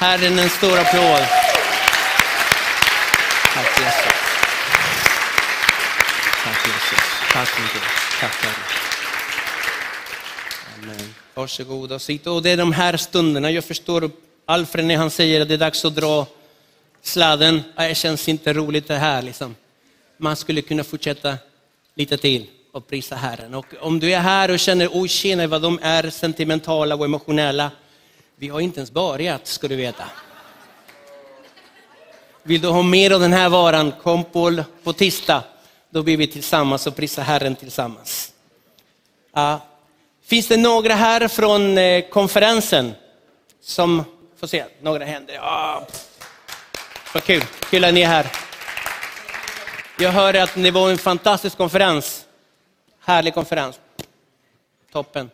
Herren en stor applåd. Tack Jesus. Tack Jesus. Tack mycket. Tack Herre. Amen. Varsågoda och sitt. Och det är de här stunderna, jag förstår Alfred när han säger att det är dags att dra sladden. Det känns inte roligt det här liksom. Man skulle kunna fortsätta lite till och prisa Herren. Och om du är här och känner, oj tjena vad de är sentimentala och emotionella. Vi har inte ens börjat ska du veta. Vill du ha mer av den här varan, kom på, på tisdag. Då blir vi tillsammans och prisar Herren tillsammans. Uh, Finns det några här från eh, konferensen som, får se, några händer. Ja. Vad kul, kul att ni är här. Jag hörde att det var en fantastisk konferens. Härlig konferens. Toppen,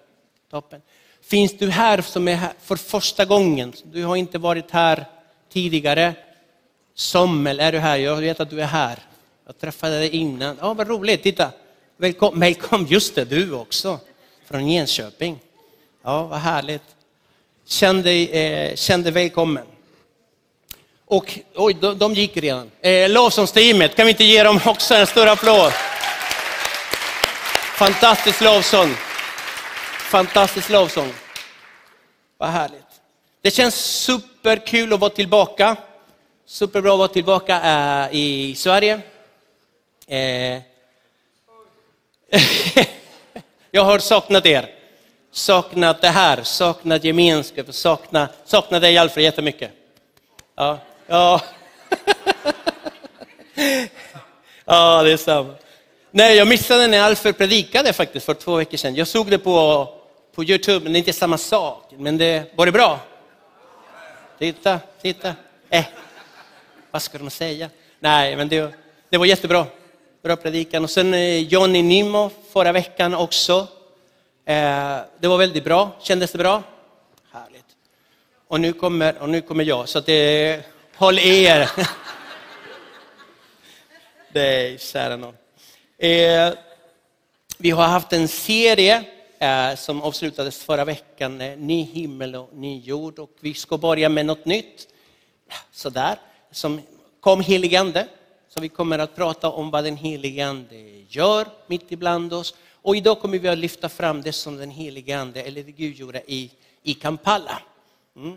toppen. Finns du här som är här för första gången? Du har inte varit här tidigare. Sommel, är du här? Jag vet att du är här. Jag träffade dig innan. Ja, vad roligt, titta. Välkommen, välkom. just det, du också. Från Jönköping. Ja, vad härligt. Känn dig, eh, känn dig välkommen. Och oj, de, de gick redan. Eh, lovsångsteamet, kan vi inte ge dem också en stor applåd? Fantastisk lovsång. Fantastisk lovsång. Vad härligt. Det känns superkul att vara tillbaka. Superbra att vara tillbaka äh, i Sverige. Eh. Jag har saknat er. Saknat det här, saknat gemenskap, saknat, saknat dig Alfred jättemycket. Ja, ja. ja, det är samma. Nej, jag missade när Alfred predikade faktiskt för två veckor sedan. Jag såg det på, på Youtube, men det är inte samma sak. Men det, var det bra? Titta, titta. Eh, vad ska de säga? Nej, men det, det var jättebra. Bra predikan. Och sen eh, Johnny Nimmo förra veckan också. Eh, det var väldigt bra. Kändes det bra? Härligt. Och nu kommer, och nu kommer jag, så att eh, det, håll er. Nej, kära någon. Eh, vi har haft en serie Eh, som avslutades förra veckan, eh, Ny himmel och ny jord. Och vi ska börja med något nytt, sådär, som kom heligande. Så vi kommer att prata om vad den helige Ande gör mitt ibland oss. Och idag kommer vi att lyfta fram det som den helige Ande, eller det Gud gjorde i, i Kampala. Mm.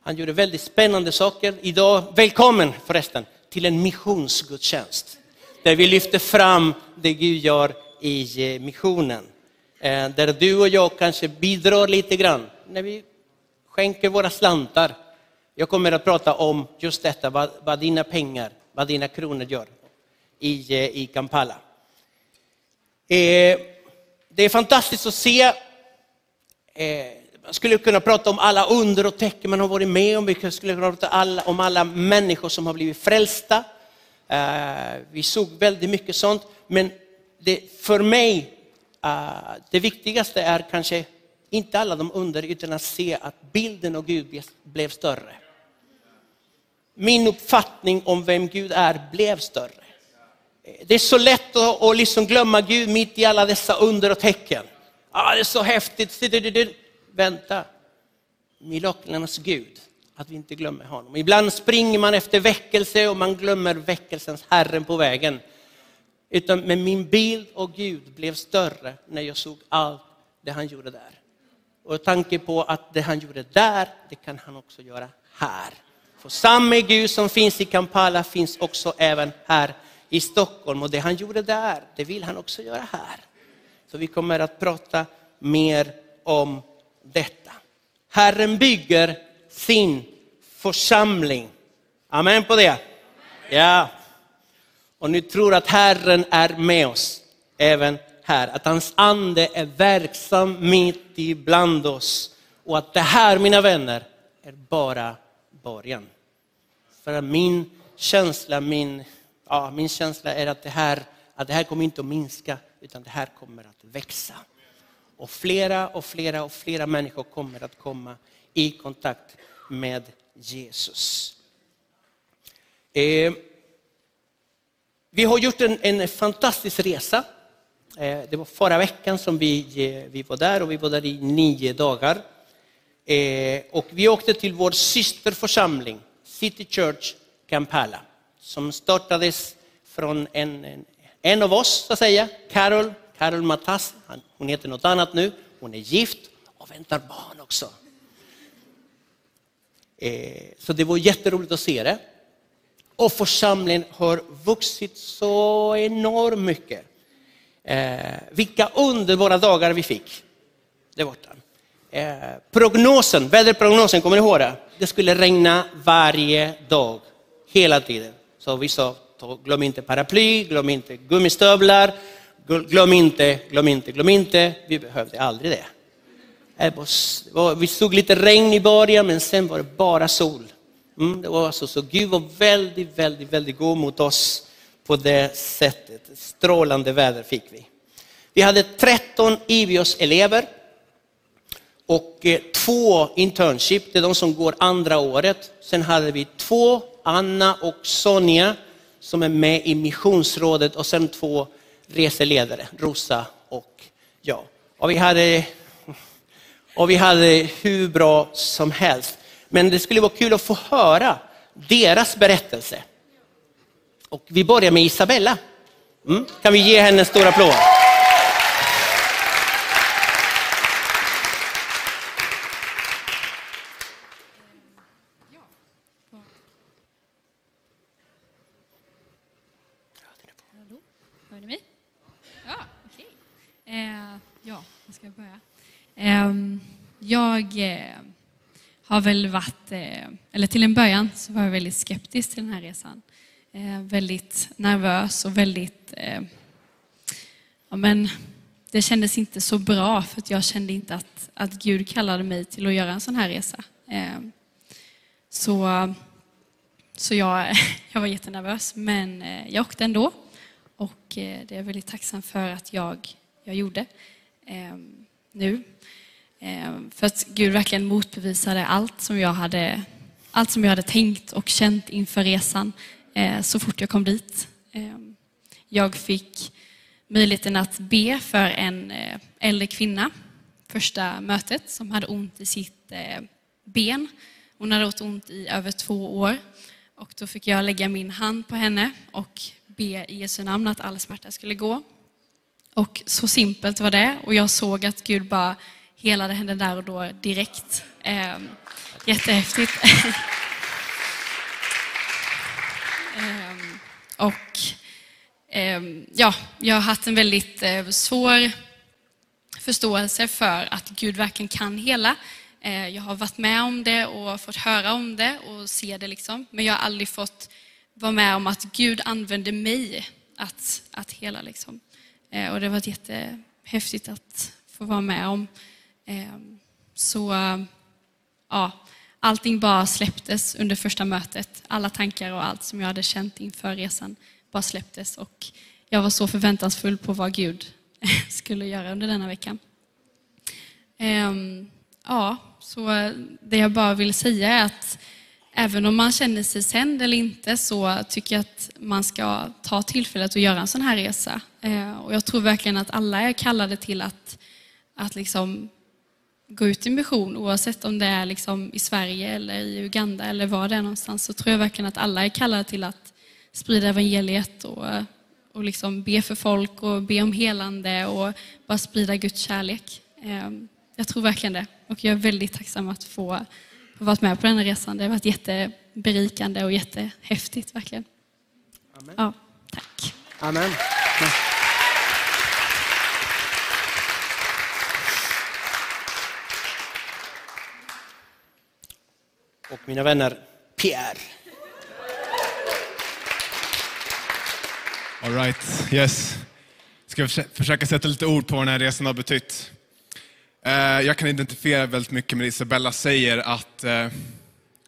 Han gjorde väldigt spännande saker. Idag, välkommen förresten, till en missionsgudstjänst. Där vi lyfter fram det Gud gör i eh, missionen. Eh, där du och jag kanske bidrar lite grann när vi skänker våra slantar. Jag kommer att prata om just detta, vad, vad dina pengar, vad dina kronor gör i, eh, i Kampala. Eh, det är fantastiskt att se man skulle kunna prata om alla under och tecken man har varit med om. Vi skulle kunna prata om alla människor som har blivit frälsta. Eh, vi såg väldigt mycket sånt. Men det, för mig, Eh, det viktigaste är kanske inte alla de under, utan att se att bilden av Gud blev större. Min uppfattning om vem Gud är blev större. Eh, det är så lätt att, att liksom glömma Gud mitt i alla dessa under och tecken. Ah, det är så häftigt. Vänta, miraklernas Gud att vi inte glömmer honom. Ibland springer man efter väckelse och man glömmer väckelsens Herren på vägen. Utan, men min bild av Gud blev större när jag såg allt det han gjorde där. Och tanke på att det han gjorde där, det kan han också göra här. För samma Gud som finns i Kampala finns också även här i Stockholm. Och det han gjorde där, det vill han också göra här. Så vi kommer att prata mer om detta. Herren bygger sin församling. Amen på det? Ja. Och ni tror att Herren är med oss även här. Att hans ande är verksam mitt ibland oss. Och att det här, mina vänner, är bara början. För min känsla, min, ja, min känsla är att det, här, att det här kommer inte att minska, utan det här kommer att växa. Och flera och flera och flera människor kommer att komma i kontakt med Jesus. Eh, vi har gjort en, en fantastisk resa. Eh, det var förra veckan som vi, eh, vi var där och vi var där i nio dagar. Eh, och vi åkte till vår systerförsamling, City Church Kampala, som startades från en, en, en av oss, så att säga, Carol, Carol Matas. Hon heter något annat nu. Hon är gift och väntar barn också. Eh, så det var jätteroligt att se det. Och församlingen har vuxit så enormt mycket. Eh, vilka underbara dagar vi fick där borta. Eh, prognosen, väderprognosen, kommer ni ihåg det? Det skulle regna varje dag, hela tiden. Så vi sa, glöm inte paraply, glöm inte gummistövlar, glöm inte, glöm inte, glöm inte. Vi behövde aldrig det. Eh, vi såg lite regn i början, men sen var det bara sol. Mm, det var så, så Gud var väldigt, väldigt, väldigt god mot oss på det sättet. Strålande väder fick vi. Vi hade 13 IVIOS-elever och eh, två internship, det är de som går andra året. Sen hade vi två, Anna och Sonja, som är med i missionsrådet och sen två reseledare, Rosa och jag. Och vi hade, och vi hade hur bra som helst. Men det skulle vara kul att få höra deras berättelse. Och vi börjar med Isabella. Mm. Kan vi ge henne en stor applåd? Jag har väl varit, eh, eller till en början så var jag väldigt skeptisk till den här resan. Eh, väldigt nervös och väldigt, eh, ja men det kändes inte så bra för att jag kände inte att, att Gud kallade mig till att göra en sån här resa. Så, så jag, jag var jättenervös men jag åkte ändå och det är jag väldigt tacksam för att jag, jag gjorde nu. Eh, för att Gud verkligen motbevisade allt som jag hade, allt som jag hade tänkt och känt inför resan eh, så fort jag kom dit. Eh, jag fick möjligheten att be för en äldre kvinna första mötet som hade ont i sitt ben. Hon hade haft ont i över två år och då fick jag lägga min hand på henne och be i Jesu namn att all smärta skulle gå. Och så simpelt var det och jag såg att Gud bara helade henne där och då direkt. Eh, jättehäftigt. eh, och eh, ja, jag har haft en väldigt eh, svår förståelse för att Gud verkligen kan hela. Eh, jag har varit med om det och fått höra om det och se det liksom. Men jag har aldrig fått vara med om att Gud använde mig att, att hela liksom. Eh, och det var jättehäftigt att få vara med om. Ehm, så ja, allting bara släpptes under första mötet. Alla tankar och allt som jag hade känt inför resan bara släpptes och jag var så förväntansfull på vad Gud skulle göra under denna vecka. Ehm, ja, så det jag bara vill säga är att även om man känner sig sänd eller inte så tycker jag att man ska ta tillfället att göra en sån här resa. Ehm, och jag tror verkligen att alla är kallade till att, att liksom gå ut i mission, oavsett om det är liksom i Sverige eller i Uganda eller var det är någonstans, så tror jag verkligen att alla är kallade till att sprida evangeliet och, och liksom be för folk och be om helande och bara sprida Guds kärlek. Ehm, jag tror verkligen det och jag är väldigt tacksam att få, få vara med på den här resan. Det har varit jätteberikande och jättehäftigt verkligen. Amen. Ja, tack. Amen. Och mina vänner Pierre. All right, yes. Ska försöka sätta lite ord på vad den här resan har betytt. Eh, jag kan identifiera väldigt mycket med det Isabella säger, att eh,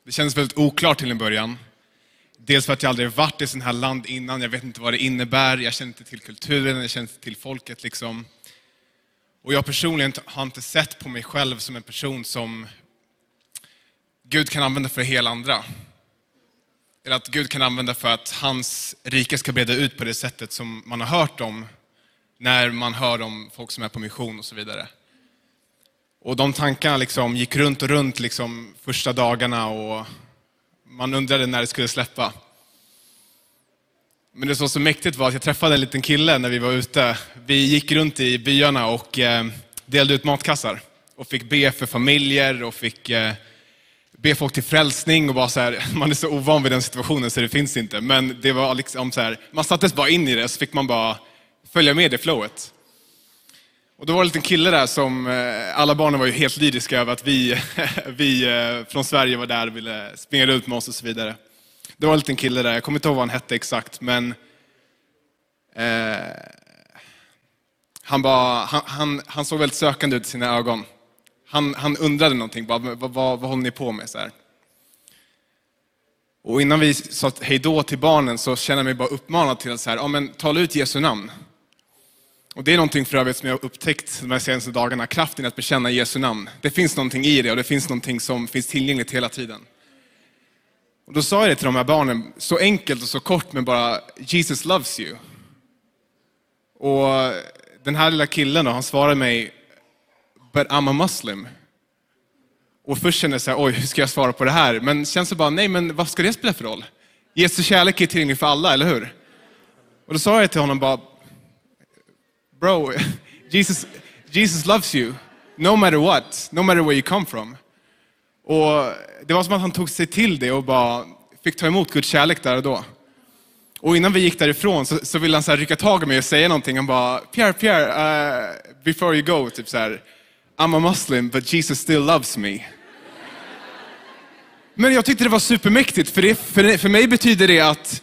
det kändes väldigt oklart till en början. Dels för att jag aldrig varit i sådant här land innan, jag vet inte vad det innebär, jag känner inte till kulturen, jag känner inte till folket. Liksom. Och jag personligen har inte sett på mig själv som en person som Gud kan använda för att hela andra. Eller att Gud kan använda för att hans rike ska breda ut på det sättet som man har hört om när man hör om folk som är på mission och så vidare. Och de tankarna liksom gick runt och runt liksom första dagarna och man undrade när det skulle släppa. Men det som var så mäktigt var att jag träffade en liten kille när vi var ute. Vi gick runt i byarna och eh, delade ut matkassar och fick be för familjer och fick eh, be folk till frälsning och bara så här, man är så ovan vid den situationen så det finns inte. Men det var liksom så här, man sattes bara in i det så fick man bara följa med i flowet. Och då var det en liten kille där som, eh, alla barnen var ju helt lyriska över att vi, vi eh, från Sverige var där och ville springa ut med oss och så vidare. Det var en liten kille där, jag kommer inte ihåg vad han hette exakt, men eh, han, bara, han, han, han, såg väldigt sökande ut i sina ögon. Han, han undrade någonting, bara, vad, vad, vad håller ni på med? Så här. Och innan vi sa hej då till barnen så kände jag mig bara uppmanad till att så här, ja, men, tala ut Jesu namn. Och det är någonting för övrigt som jag har upptäckt de här senaste dagarna, kraften i att bekänna Jesu namn. Det finns någonting i det och det finns någonting som finns tillgängligt hela tiden. Och då sa jag det till de här barnen, så enkelt och så kort men bara Jesus loves you. Och den här lilla killen då, han svarade mig, but I'm a muslim. Och först kände jag så här, oj hur ska jag svara på det här? Men sen så bara, nej men vad ska det spela för roll? Jesu kärlek är tillgänglig för alla, eller hur? Och då sa jag till honom bara, bro, Jesus, Jesus loves you, no matter what, no matter where you come from. Och det var som att han tog sig till det och bara fick ta emot Guds kärlek där och då. Och innan vi gick därifrån så, så ville han så här rycka tag i mig och säga någonting. Han bara, Pierre, Pierre, uh, before you go, typ så här, I'm a muslim but Jesus still loves me. Men jag tyckte det var supermäktigt, för, det, för, för mig betyder det att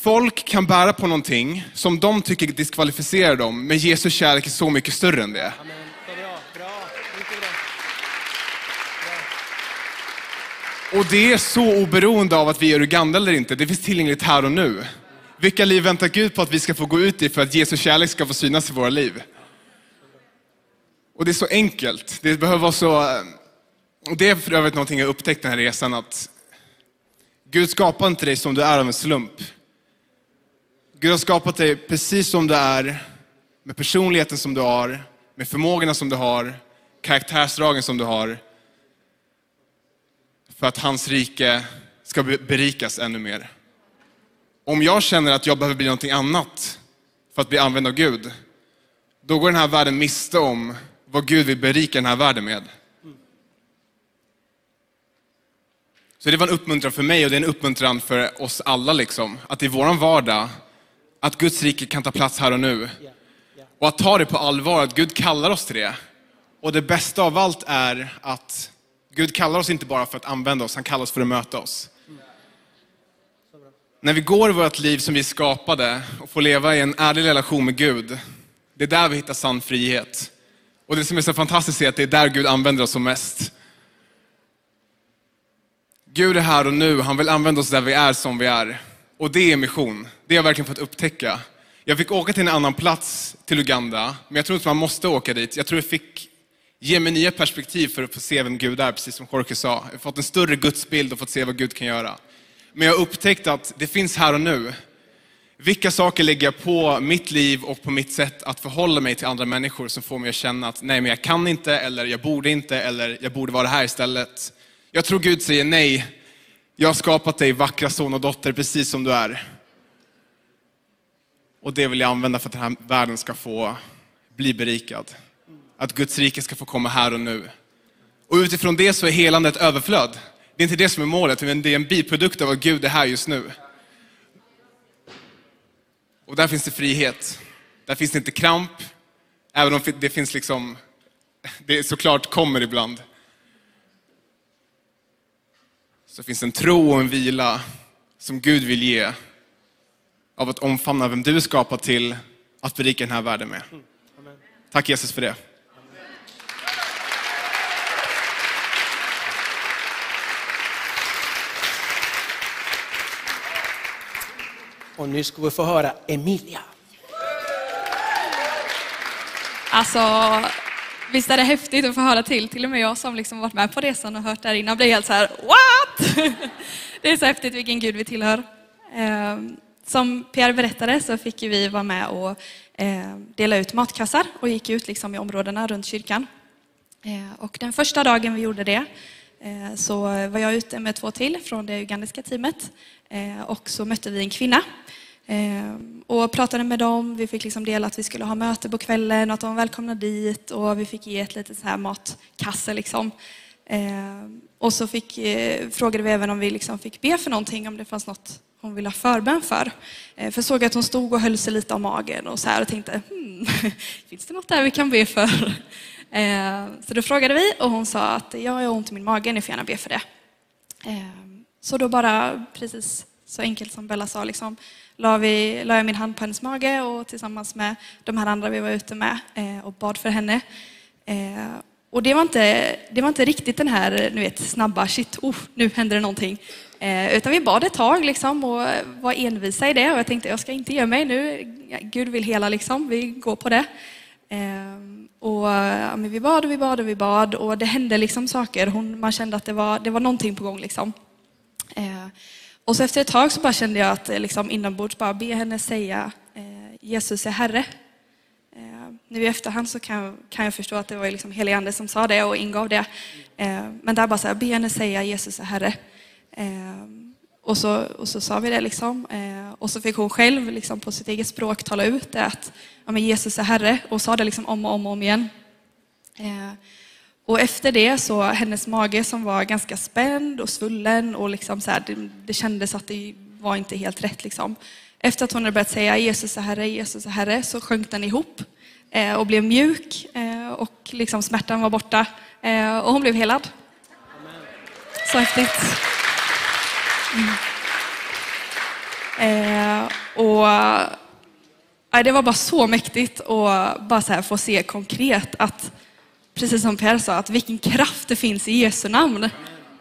folk kan bära på någonting som de tycker diskvalificerar dem, men Jesu kärlek är så mycket större än det. Amen. Och det är så oberoende av att vi är Uganda eller inte. Det finns tillgängligt här och nu. Vilka liv väntar Gud på att vi ska få gå ut i för att Jesu kärlek ska få synas i våra liv? Och det är så enkelt. Det behöver vara så... Eh, och det är för övrigt någonting jag upptäckt den här resan, att Gud skapar inte dig som du är av en slump. Gud har skapat dig precis som du är, med personligheten som du har, med förmågorna som du har, karaktärsdragen som du har för att hans rike ska berikas ännu mer. Om jag känner att jag behöver bli någonting annat för att bli använd av Gud, då går den här världen miste om vad Gud vill berika den här världen med. Så det var en uppmuntran för mig och det är en uppmuntran för oss alla, liksom, att i vår vardag, att Guds rike kan ta plats här och nu. Och att ta det på allvar, att Gud kallar oss till det. Och det bästa av allt är att Gud kallar oss inte bara för att använda oss, han kallar oss för att möta oss. När vi går i vårt liv som vi skapade och får leva i en ärlig relation med Gud, det är där vi hittar sann frihet. Och det som är så fantastiskt är att det är där Gud använder oss som mest. Gud är här och nu, han vill använda oss där vi är som vi är. Och det är mission. Det har jag verkligen fått upptäcka. Jag fick åka till en annan plats, till Uganda, men jag tror inte man måste åka dit. Jag tror jag fick ge mig nya perspektiv för att få se vem Gud är, precis som Jorge sa. Jag har fått en större gudsbild och fått se vad Gud kan göra. Men jag har upptäckt att det finns här och nu. Vilka saker lägger jag på mitt liv och på mitt sätt att förhålla mig till andra människor som får mig att känna att nej, men jag kan inte, eller jag borde inte, eller jag borde vara här istället. Jag tror Gud säger nej. Jag har skapat dig, vackra son och dotter, precis som du är. Och det vill jag använda för att den här världen ska få bli berikad att Guds rike ska få komma här och nu. Och utifrån det så är helandet överflöd. Det är inte det som är målet, men det är en biprodukt av att Gud är här just nu. Och där finns det frihet. Där finns det inte kramp, även om det finns liksom, det såklart kommer ibland. Så finns en tro och en vila som Gud vill ge av att omfamna vem du är skapad till att berika den här världen med. Tack Jesus för det. Och nu ska vi få höra Emilia. Alltså, visst är det häftigt att få höra till. Till och med jag som liksom varit med på resan och hört det här innan blir helt så här, what? Det är så häftigt vilken Gud vi tillhör. Ehm, som Pierre berättade så fick vi vara med och ehm, dela ut matkassar och gick ut liksom i områdena runt kyrkan. Ehm, och den första dagen vi gjorde det Eh, så var jag ute med två till från det ugandiska teamet eh, och så mötte vi en kvinna eh, och pratade med dem. Vi fick liksom dela att vi skulle ha möte på kvällen och att de var välkomna dit och vi fick ge ett litet så här matkasse. Liksom. Och så fick, frågade vi även om vi liksom fick be för någonting, om det fanns något hon ville ha förbön för. För jag såg att hon stod och höll sig lite om magen och så här och tänkte, hmm, finns det något där vi kan be för? Eh, så då frågade vi och hon sa att jag har ont i min mage, ni får gärna be för det. Eh, så då bara, precis så enkelt som Bella sa, liksom, la, vi, la jag min hand på hennes mage och tillsammans med de här andra vi var ute med eh, och bad för henne. Och det var, inte, det var inte riktigt den här ni vet, snabba, shit, oh, nu händer det någonting. Eh, Utan vi bad ett tag liksom, och var envisa i det och jag tänkte jag ska inte ge mig nu, Gud vill hela liksom, vi går på det. Ehm, och, eh, ja, men vi bad och vi bad och vi bad och det hände liksom saker. Hon, man kände att det var, det var någonting på gång. Liksom. Eh, och så efter ett tag så bara kände jag att eh, liksom, inombords bara be henne säga eh, Jesus är Herre. Eh, nu i efterhand så kan, kan jag förstå att det var liksom helig ande som sa det och ingav det. Eh, men där bara så här, be henne säga Jesus är Herre. Eh, och, så, och så sa vi det liksom. Eh, och så fick hon själv liksom, på sitt eget språk tala ut det att ja, men Jesus är Herre och sa det liksom om och om och om igen. Eh, och efter det så hennes mage som var ganska spänd och svullen och liksom så här, det, det kändes att det var inte helt rätt. Liksom. Efter att hon hade börjat säga Jesus är Herre, Jesus är Herre så sjönk den ihop eh, och blev mjuk eh, och liksom smärtan var borta eh, och hon blev helad. Så häftigt. Mm. Eh, och eh, det var bara så mäktigt att bara så här få se konkret att precis som Per sa, att vilken kraft det finns i Jesu namn.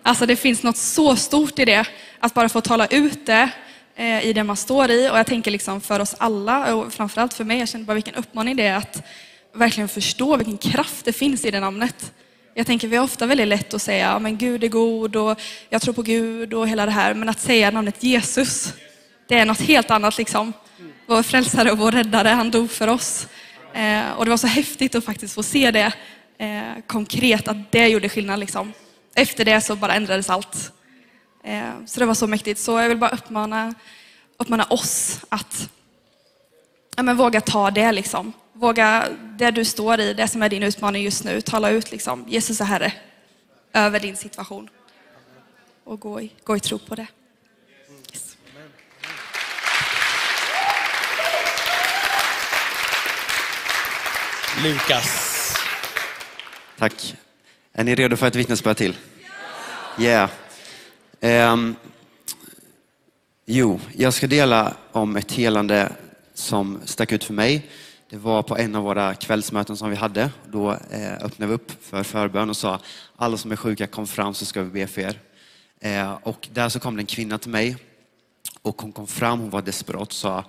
Alltså det finns något så stort i det, att bara få tala ut det eh, i det man står i. Och jag tänker liksom för oss alla, och framförallt för mig, jag känner bara vilken uppmaning det är att verkligen förstå vilken kraft det finns i det namnet. Jag tänker vi har ofta väldigt lätt att säga, men Gud är god och jag tror på Gud och hela det här. Men att säga namnet Jesus, det är något helt annat liksom. Vår frälsare och vår räddare, han dog för oss. Eh, och det var så häftigt att faktiskt få se det eh, konkret, att det gjorde skillnad. Liksom. Efter det så bara ändrades allt. Eh, så det var så mäktigt. Så jag vill bara uppmana, uppmana oss att ja, men våga ta det. Liksom. Våga det du står i, det som är din utmaning just nu. Tala ut liksom, Jesus är Herre över din situation. Och gå i, gå i tro på det. Yes. Lukas. Tack. Är ni redo för ett vittnesbörd till? Yeah. Ehm, jo, jag ska dela om ett helande som stack ut för mig. Det var på en av våra kvällsmöten som vi hade. Då eh, öppnade vi upp för förbön och sa alla som är sjuka kom fram så ska vi be för er. Eh, och där så kom det en kvinna till mig och hon kom fram, hon var desperat och sa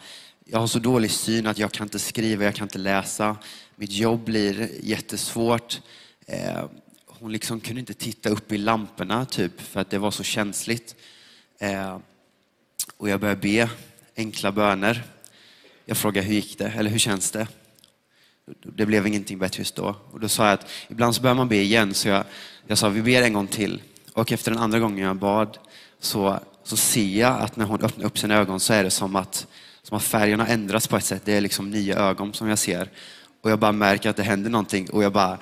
jag har så dålig syn att jag kan inte skriva, jag kan inte läsa. Mitt jobb blir jättesvårt. Eh, hon liksom kunde inte titta upp i lamporna typ för att det var så känsligt. Eh, och jag började be enkla böner. Jag frågade hur gick det, eller hur känns det? Det blev ingenting bättre just då. Och då sa jag att ibland så behöver man be igen, så jag, jag sa vi ber en gång till. Och efter den andra gången jag bad så, så ser jag att när hon öppnar upp sina ögon så är det som att, som att färgerna ändras på ett sätt. Det är liksom nya ögon som jag ser. Och jag bara märker att det händer någonting och jag bara,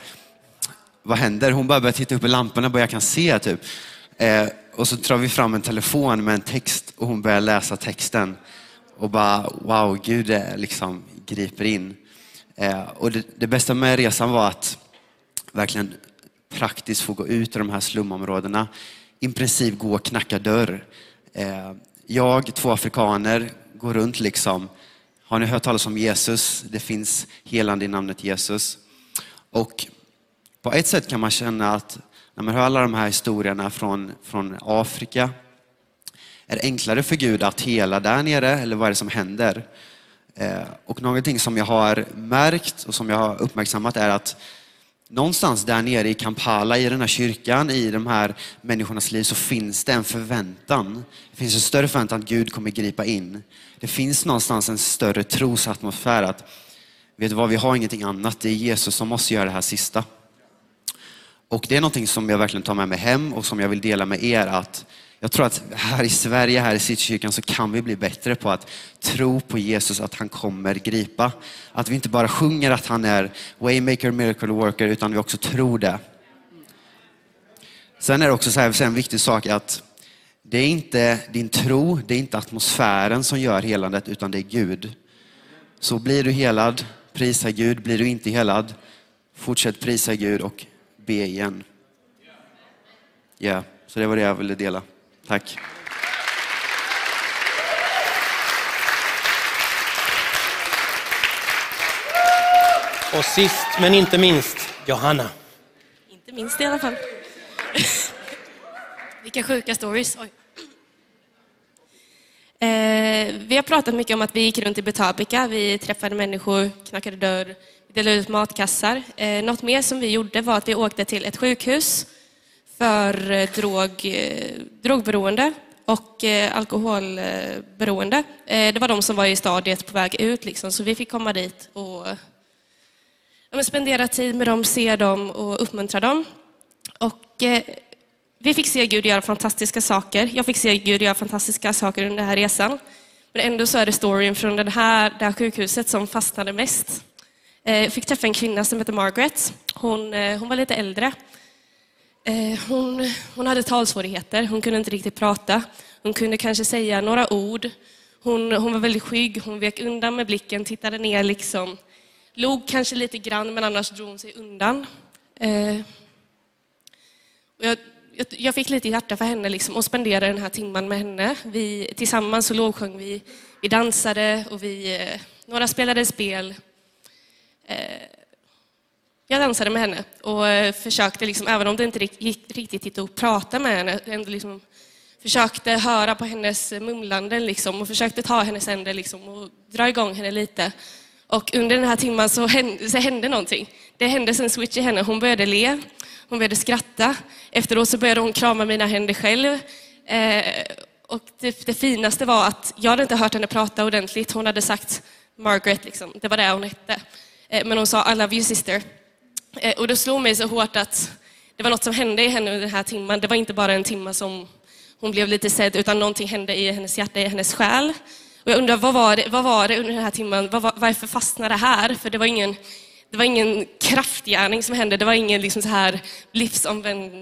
vad händer? Hon bara börjar titta upp i lamporna bara jag kan se typ. Eh, och så drar vi fram en telefon med en text och hon börjar läsa texten. Och bara, wow, Gud är liksom griper in. Eh, och det, det bästa med resan var att verkligen praktiskt få gå ut i de här slumområdena. I princip gå och knacka dörr. Eh, jag, två afrikaner, går runt liksom. Har ni hört talas om Jesus? Det finns helande i namnet Jesus. Och på ett sätt kan man känna att när man hör alla de här historierna från, från Afrika, är det enklare för Gud att hela där nere eller vad är det som händer? Eh, och någonting som jag har märkt och som jag har uppmärksammat är att någonstans där nere i Kampala, i den här kyrkan, i de här människornas liv så finns det en förväntan. Det finns en större förväntan att Gud kommer gripa in. Det finns någonstans en större trosatmosfär att vet du vad, vi har ingenting annat. Det är Jesus som måste göra det här sista. Och det är någonting som jag verkligen tar med mig hem och som jag vill dela med er att jag tror att här i Sverige, här i Citykyrkan så kan vi bli bättre på att tro på Jesus, att han kommer gripa. Att vi inte bara sjunger att han är waymaker, miracle worker, utan vi också tror det. Sen är det också så här, en viktig sak att det är inte din tro, det är inte atmosfären som gör helandet, utan det är Gud. Så blir du helad, prisa Gud. Blir du inte helad, fortsätt prisa Gud och be igen. Ja, yeah, så det var det jag ville dela. Tack. Och sist men inte minst, Johanna. Inte minst i alla fall. Vilka sjuka stories. Oj. Eh, vi har pratat mycket om att vi gick runt i Betabika. Vi träffade människor, knackade dörr, delade ut matkassar. Eh, något mer som vi gjorde var att vi åkte till ett sjukhus för eh, drog, eh, drogberoende och eh, alkoholberoende. Det var de som var i stadiet på väg ut, liksom, så vi fick komma dit och ja, spendera tid med dem, se dem och uppmuntra dem. Och, eh, vi fick se Gud göra fantastiska saker. Jag fick se Gud göra fantastiska saker under den här resan. Men ändå så är det storyn från den här, det här sjukhuset som fastnade mest. Jag eh, fick träffa en kvinna som heter Margaret. Hon, eh, hon var lite äldre. Eh, hon, hon hade talsvårigheter, hon kunde inte riktigt prata. Hon kunde kanske säga några ord. Hon, hon var väldigt skygg, hon vek undan med blicken, tittade ner liksom. Log kanske lite grann, men annars drog hon sig undan. Eh, jag, jag, jag, fick lite hjärta för henne liksom, och spenderade den här timmen med henne. Vi, tillsammans så lovsjöng vi, vi dansade och vi, eh, några spelade spel. Eh, jag dansade med henne och eh, försökte, liksom, även om det inte gick riktigt att prata med henne, ändå liksom, försökte höra på hennes mumlanden liksom, och försökte ta hennes händer liksom, och dra igång henne lite. Och under den här timmen så hände, så hände någonting. Det hände en switch i henne. Hon började le, hon började skratta. Efteråt så började hon krama mina händer själv. Eh, och det, det, finaste var att jag hade inte hört henne prata ordentligt. Hon hade sagt Margaret, liksom. det var det hon hette. Eh, men hon sa I love you sister. Eh, och det slog mig så hårt att det var något som hände i henne under den här timmen. Det var inte bara en timme som hon blev lite sedd, utan någonting hände i hennes hjärta, i hennes själ. Och jag undrar, vad var det, vad var det under den här timmen? Var, varför fastnade det här? För det var ingen, det var ingen kraftgärning som hände. Det var ingen liksom så här livsomvänd,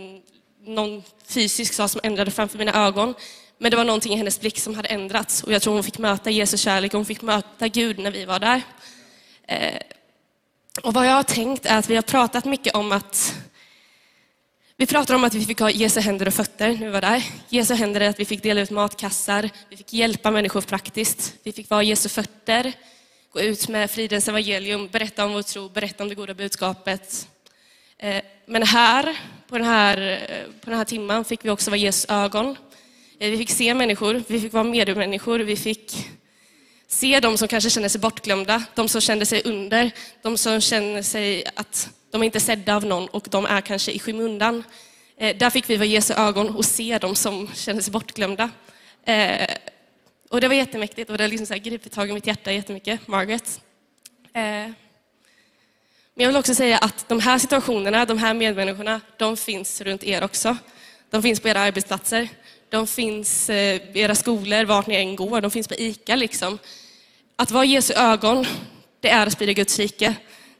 någon fysisk sak som ändrade framför mina ögon. Men det var någonting i hennes blick som hade ändrats. Och jag tror hon fick möta Jesus kärlek och hon fick möta Gud när vi var där. Eh, och vad jag har tänkt är att vi har pratat mycket om att vi pratar om att vi fick ha Jesu händer och fötter när vi var där. Jesu händer är att vi fick dela ut matkassar, vi fick hjälpa människor praktiskt. Vi fick vara Jesu fötter, gå ut med fridens evangelium, berätta om vår tro, berätta om det goda budskapet. Eh, men här, på den här, eh, på den här timmen, fick vi också vara Jesu ögon. Eh, vi fick se människor, vi fick vara medmänniskor, vi fick Se de som kanske känner sig bortglömda, de som känner sig under, de som känner sig att de inte är sedda av någon och de är kanske i skymundan. Eh, där fick vi vara Jesu ögon och se de som känner sig bortglömda. Eh, och det var jättemäktigt och det har liksom gripit tag i mitt hjärta jättemycket, Margaret. Eh, men jag vill också säga att de här situationerna, de här medmänniskorna, de finns runt er också. De finns på era arbetsplatser, de finns eh, i era skolor, vart ni än går, de finns på ICA. Liksom. Att vara Jesu ögon, det är att sprida Guds rike.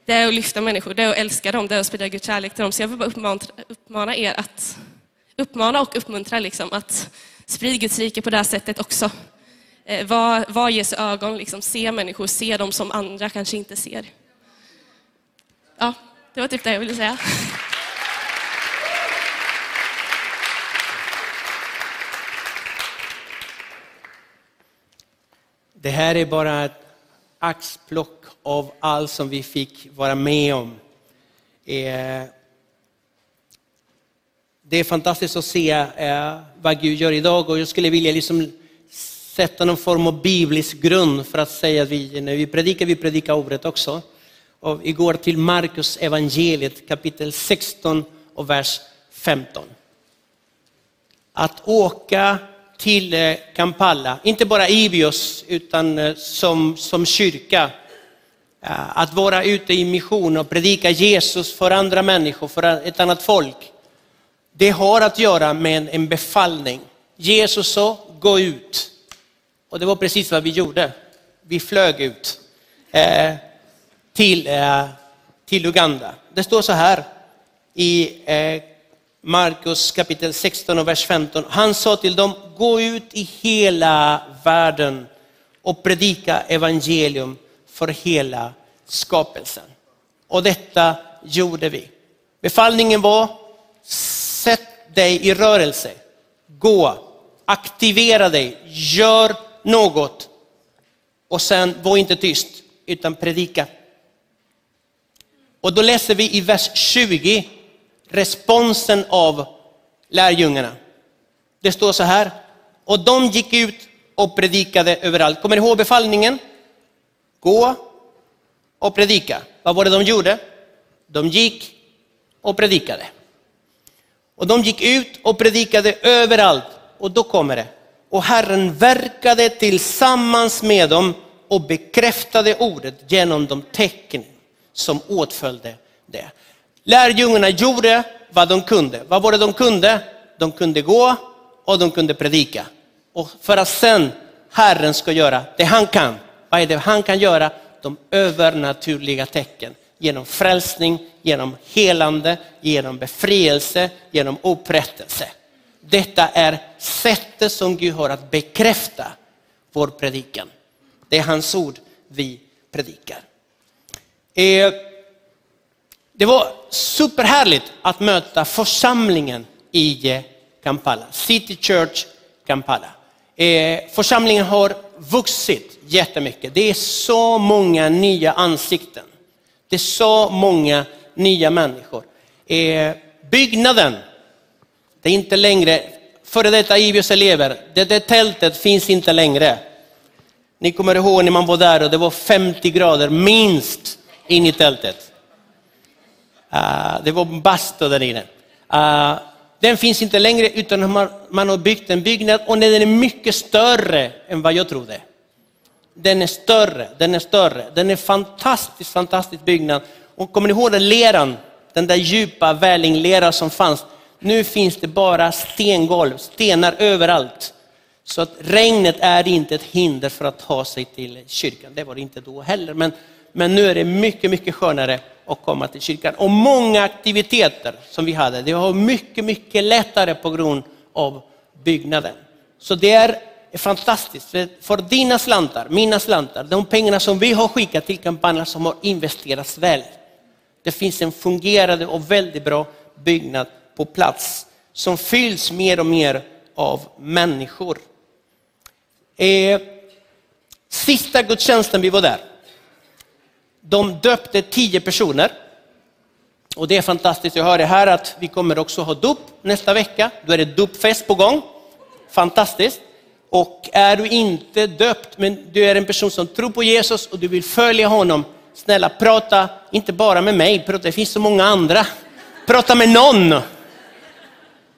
Det är att lyfta människor, det är att älska dem, det är att sprida Guds kärlek till dem. Så jag vill bara uppmana, uppmana er att uppmana och uppmuntra liksom, att sprida Guds rike på det här sättet också. Eh, var, var Jesu ögon, liksom, se människor, se dem som andra kanske inte ser. Ja, det var typ det jag ville säga. Det här är bara ett axplock av allt som vi fick vara med om. Eh, det är fantastiskt att se eh, vad Gud gör idag och jag skulle vilja liksom sätta någon form av biblisk grund för att säga att vi, när vi predikar, vi predikar ordet också. Och vi går till Markus evangeliet kapitel 16 och vers 15. Att åka till eh, Kampala, inte bara Ibios utan eh, som, som kyrka. Eh, att vara ute i mission och predika Jesus för andra människor, för ett annat folk. Det har att göra med en- en befallning. Jesus sa, gå ut. Och det var precis vad vi gjorde. Vi flög ut eh, till, eh, till Uganda. Det står så här i eh, Markus kapitel 16 och vers 15. Han sa till dem, gå ut i hela världen och predika evangelium för hela skapelsen. Och detta gjorde vi. Befallningen var, sätt dig i rörelse. Gå, aktivera dig, gör något. Och sen var inte tyst, utan predika. Och då läser vi i vers 20 responsen av lärjungarna. Det står så här, och de gick ut och predikade överallt. Kommer ni ihåg befallningen? Gå och predika. Vad var det de gjorde? De gick och predikade. Och de gick ut och predikade överallt. Och då kommer det. Och Herren verkade tillsammans med dem och bekräftade ordet genom de tecken som åtföljde det. Lärjungarna gjorde vad de kunde. Vad var det de kunde? De kunde gå och de kunde predika. Och för att sen Herren ska göra det han kan. Vad är det han kan göra? De övernaturliga tecken. Genom frälsning, genom helande, genom befrielse, genom upprättelse. Detta är sättet som Gud har att bekräfta vår predikan. Det är hans ord vi predikar. Eh, det var superhärligt att möta församlingen i Kampala, City Church Kampala. Eh, församlingen har vuxit jättemycket. Det är så många nya ansikten. Det är så många nya människor. Eh, byggnaden, det är inte längre, före detta Ibios elever, det där tältet finns inte längre. Ni kommer ihåg när man var där och det var 50 grader minst in i tältet. Ah, det var en bastu där inne. Ah, den finns inte längre utan man, man har byggt en byggnad och den är mycket större än vad jag trodde. Den är större, den är större. Den är fantastiskt, fantastisk byggnad. Och kommer ni ihåg den leran? Den där djupa vällinglera som fanns. Nu finns det bara stengolv, stenar överallt. Så att regnet är inte ett hinder för att ta sig till kyrkan. Det var det inte då heller. Men, men nu är det mycket, mycket skönare att komma till kyrkan. Och många aktiviteter som vi hade, det var mycket, mycket lättare på grund av byggnaden. Så det är fantastiskt. För- För dina slantar, mina slantar, de pengarna som vi har skickat till kampanjen som har investerats väl. Det finns en fungerande och väldigt bra byggnad på plats som fylls mer och mer av människor. Eh, sista gudstjänsten vi var där, de döpte tio personer. Och det är fantastiskt. Jag hörde här att vi kommer också ha dop nästa vecka. Då är det dopfest på gång. Fantastiskt. Och är du inte döpt, men du är en person som tror på Jesus och du vill följa honom, snälla prata, inte bara med mig, prata, det finns så många andra. Prata med någon.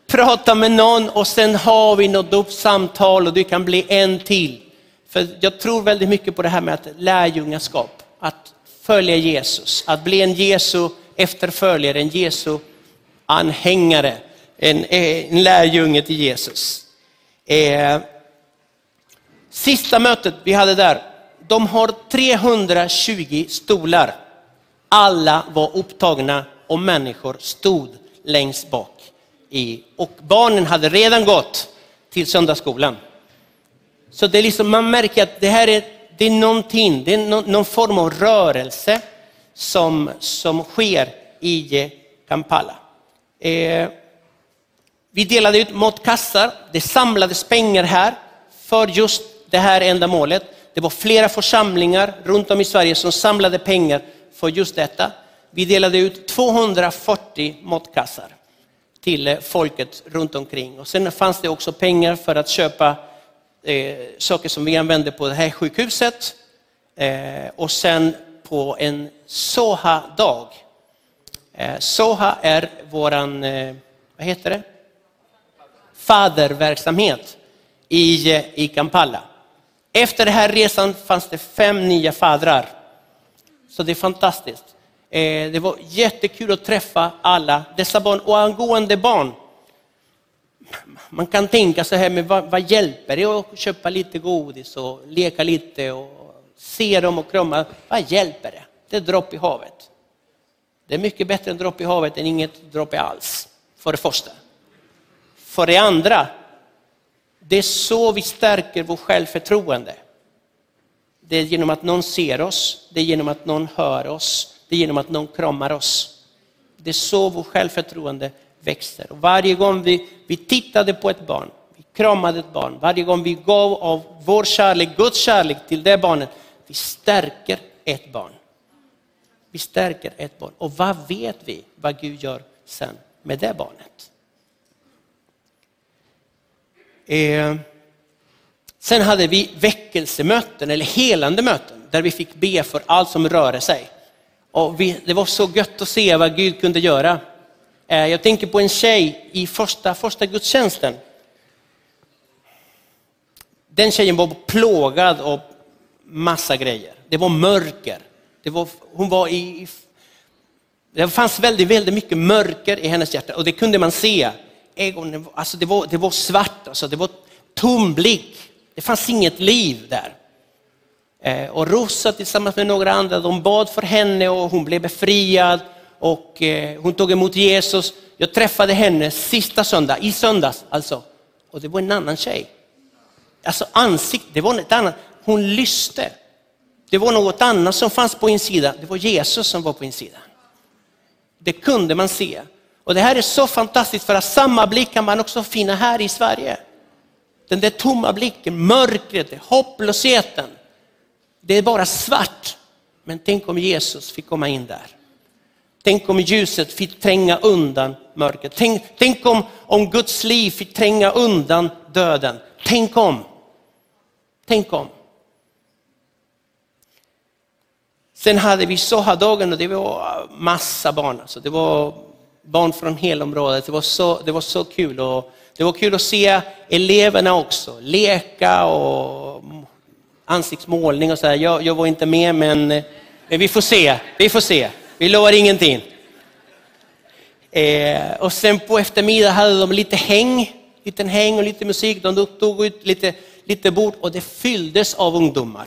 Prata med någon och sen har vi något dopsamtal och du kan bli en till. För jag tror väldigt mycket på det här med att lärjungaskap, att följa Jesus, att bli en Jesu efterföljare, en Jesu anhängare, en, en lärjunge till Jesus. Eh, sista mötet vi hade där, de har 320 stolar. Alla var upptagna och människor stod längst bak. I, och barnen hade redan gått till söndagsskolan. Så det är liksom, man märker att det här är, det är någonting, det är någon, någon form av rörelse som, som sker i Kampala. Eh, vi delade ut matkassar, det samlades pengar här för just det här ändamålet. Det var flera församlingar runt om i Sverige som samlade pengar för just detta. Vi delade ut 240 matkassar till eh, folket runt omkring. Och sen fanns det också pengar för att köpa eh, saker som vi använder på det här sjukhuset. Eh, och sen på en Soha-dag. Eh, Soha är våran, eh, vad heter det? Faderverksamhet i, eh, i Kampala. Efter den här resan fanns det fem nya fadrar Så det är fantastiskt. Eh, det var jättekul att träffa alla dessa barn och angående barn. Man kan tänka så här, men vad, vad hjälper det att köpa lite godis och leka lite och se dem och krama? Vad hjälper det? Det är dropp i havet. Det är mycket bättre en dropp i havet än inget droppe alls, för det första. För det andra, det är så vi stärker vårt självförtroende. Det är genom att någon ser oss, det är genom att någon hör oss, det är genom att någon kramar oss. Det är så vårt självförtroende växer. Och varje gång vi, vi tittade på ett barn, vi kramade ett barn, varje gång vi gav av vår kärlek, Guds kärlek till det barnet, vi stärker ett barn. Vi stärker ett barn. Och vad vet vi vad Gud gör sen med det barnet? Eh, sen hade vi väckelsemöten eller helande möten där vi fick be för allt som rörde sig. Och vi, det var så gött att se vad Gud kunde göra. Eh, jag tänker på en tjej i första, första gudstjänsten. Den tjejen var plågad av massa grejer. Det var mörker. Det var, hon var i, det fanns väldigt, väldigt mycket mörker i hennes hjärta och det kunde man se. Alltså det, var, det var svart, alltså det var tom blick. Det fanns inget liv där. Eh, och Rosa tillsammans med några andra, de bad för henne och hon blev befriad och eh, hon tog emot Jesus. Jag träffade henne sista söndag, i söndags alltså. Och det var en annan tjej. Alltså ansiktet, det var något annat. Hon lyste. Det var något annat som fanns på insidan. Det var Jesus som var på insidan. Det kunde man se. Och det här är så fantastiskt för att samma blick kan man också finna här i Sverige. Den där tomma blicken, mörkret, hopplösheten. Det är bara svart. Men tänk om Jesus fick komma in där. Tänk om ljuset fick tränga undan mörkret. Tänk, tänk om, om Guds liv fick tränga undan döden. Tänk om. Tänk om. Sen hade vi Soha-dagen och det var massa barn. Alltså det var barn från hela området. Det var så, det var så kul. Och det var kul att se eleverna också, leka och ansiktsmålning och så Jag, jag var inte med men, men vi får se, vi får se. Vi lovar ingenting. Eh, och sen på eftermiddag hade de lite häng, liten häng och lite musik. De tog ut lite, lite bord och det fylldes av ungdomar.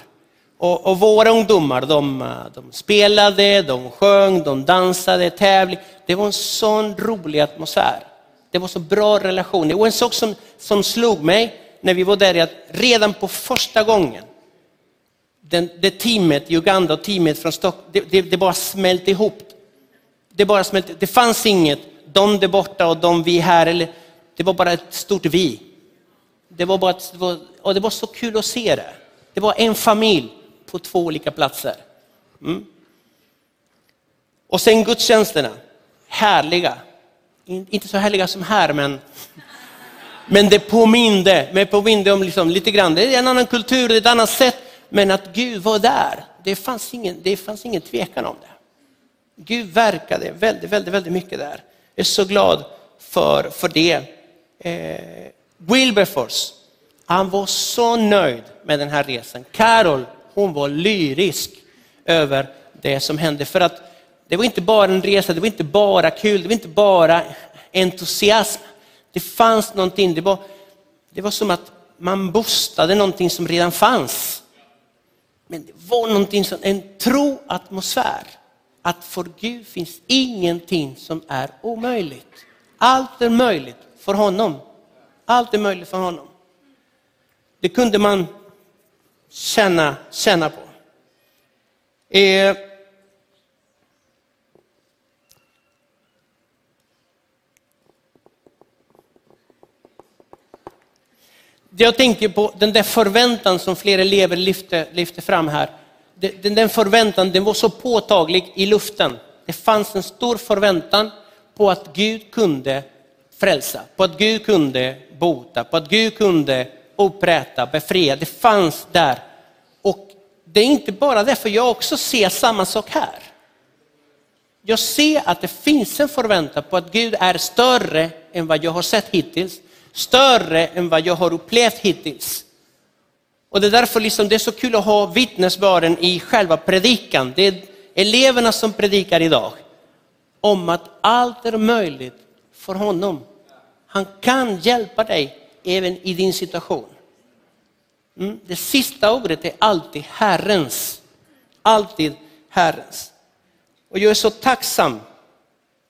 Och, och våra ungdomar, de, eh, de, spelade, de sjöng, de dansade, tävlade. Det var en sån rolig atmosfär. Det var så bra relation. Det var en sak som, som slog mig när vi var där, att redan på första gången, den, det teamet i Uganda och teamet från Stockholm, det, det, det, bara smälte ihop. Det bara smälte, det fanns inget, de där borta och de vi här, eller, det var bara ett stort vi. Det var, bara, det var, och det var så kul att se det. Det var en familj på två olika platser. Mm. Och sen gudstjänsterna, härliga. Inte så härliga som här, men, men det påminde, men påminde om liksom lite grann, det är en annan kultur, det är ett annat sätt, men att Gud var där, det fanns ingen, det fanns ingen tvekan om det. Gud verkade väldigt, väldigt, väldigt mycket där. Jag är så glad för, för det. Eh, Wilberforce, han var så nöjd med den här resan. Carol hon var lyrisk över det som hände. För att det var inte bara en resa, det var inte bara kul, det var inte bara entusiasm. Det fanns någonting, det var, det var som att man boostade någonting som redan fanns. Men det var någonting som, en troatmosfär. Att för Gud finns ingenting som är omöjligt. Allt är möjligt för honom. Allt är möjligt för honom. Det kunde man känna, känna på. Eh, jag tänker på den där förväntan som flera elever lyfte, lyfte fram här. Den, den förväntan den var så påtaglig i luften. Det fanns en stor förväntan på att Gud kunde frälsa, på att Gud kunde bota, på att Gud kunde upprätta, befria. Det fanns där. Och det är inte bara det, för jag också ser samma sak här. Jag ser att det finns en förväntan på att Gud är större än vad jag har sett hittills. Större än vad jag har upplevt hittills. Och det är därför liksom det är så kul att ha vittnesbörden i själva predikan. Det är eleverna som predikar idag om att allt är möjligt för honom. Han kan hjälpa dig även i din situation. Mm. Det sista ordet är alltid Herrens. Alltid Herrens. Och jag är så tacksam.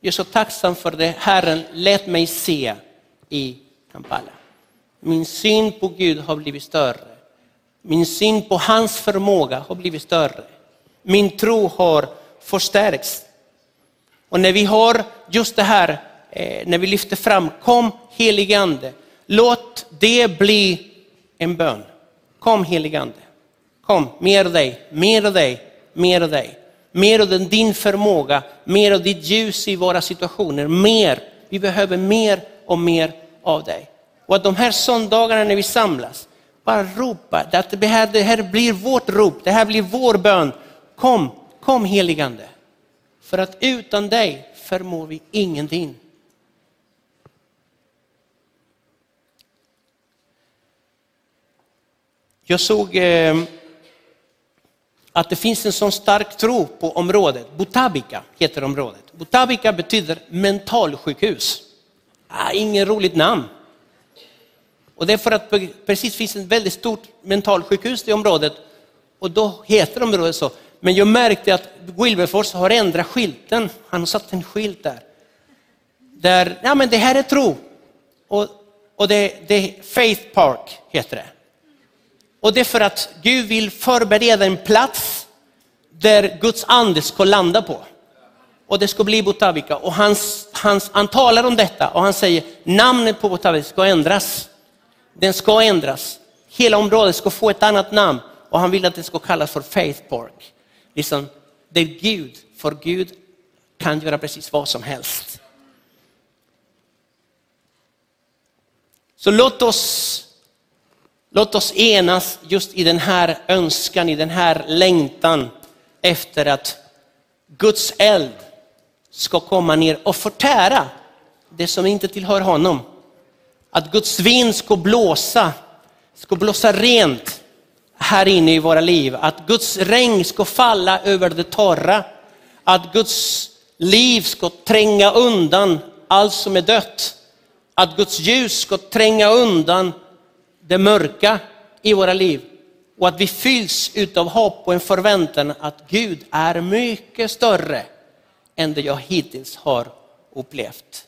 Jag är så tacksam för det Herren lät mig se i Kampala. Min syn på Gud har blivit större. Min syn på hans förmåga har blivit större. Min tro har förstärkts. Och när vi har just det här, eh, när vi lyfter fram, kom heligande, låt det bli en bön. Kom heligande, kom, mer av dig, mer av dig, mer av dig. Mer av din förmåga, mer av ditt ljus i våra situationer, mer. Vi behöver mer och mer av dig. Och att de här söndagarna när vi samlas, bara ropa, att det här, det här blir vårt rop, det här blir vår bön. Kom, kom heligande. För att utan dig förmår vi ingenting. Jag såg eh, att det finns en sån stark tro på området. Butabika heter området. Butabika betyder mentalsjukhus. Ah, ingen roligt namn. Och det är för att precis finns ett väldigt stort mentalsjukhus i området och då heter området så. Men jag märkte att Wilberfors har ändrat skylten. Han har satt en skylt där. Där, ja men det här är tro. Och, och det, det Faith Park heter det. Och det är för att Gud vill förbereda en plats där Guds ande ska landa på. Och det ska bli Botavika. Och hans, hans, han talar om detta och han säger namnet på Botavika ska ändras. Den ska ändras. Hela området ska få ett annat namn och han vill att det ska kallas för Faith Park. Liksom, det är Gud, för Gud kan göra precis vad som helst. Så låt oss, låt oss enas just i den här önskan, i den här längtan efter att Guds eld ska komma ner och förtära det som inte tillhör honom. Att Guds vind ska blåsa, ska blåsa rent här inne i våra liv. Att Guds regn ska falla över det torra. Att Guds liv ska tränga undan allt som är dött. Att Guds ljus ska tränga undan det mörka i våra liv. Och att vi fylls utav hopp och en förväntan att Gud är mycket större än det jag hittills har upplevt.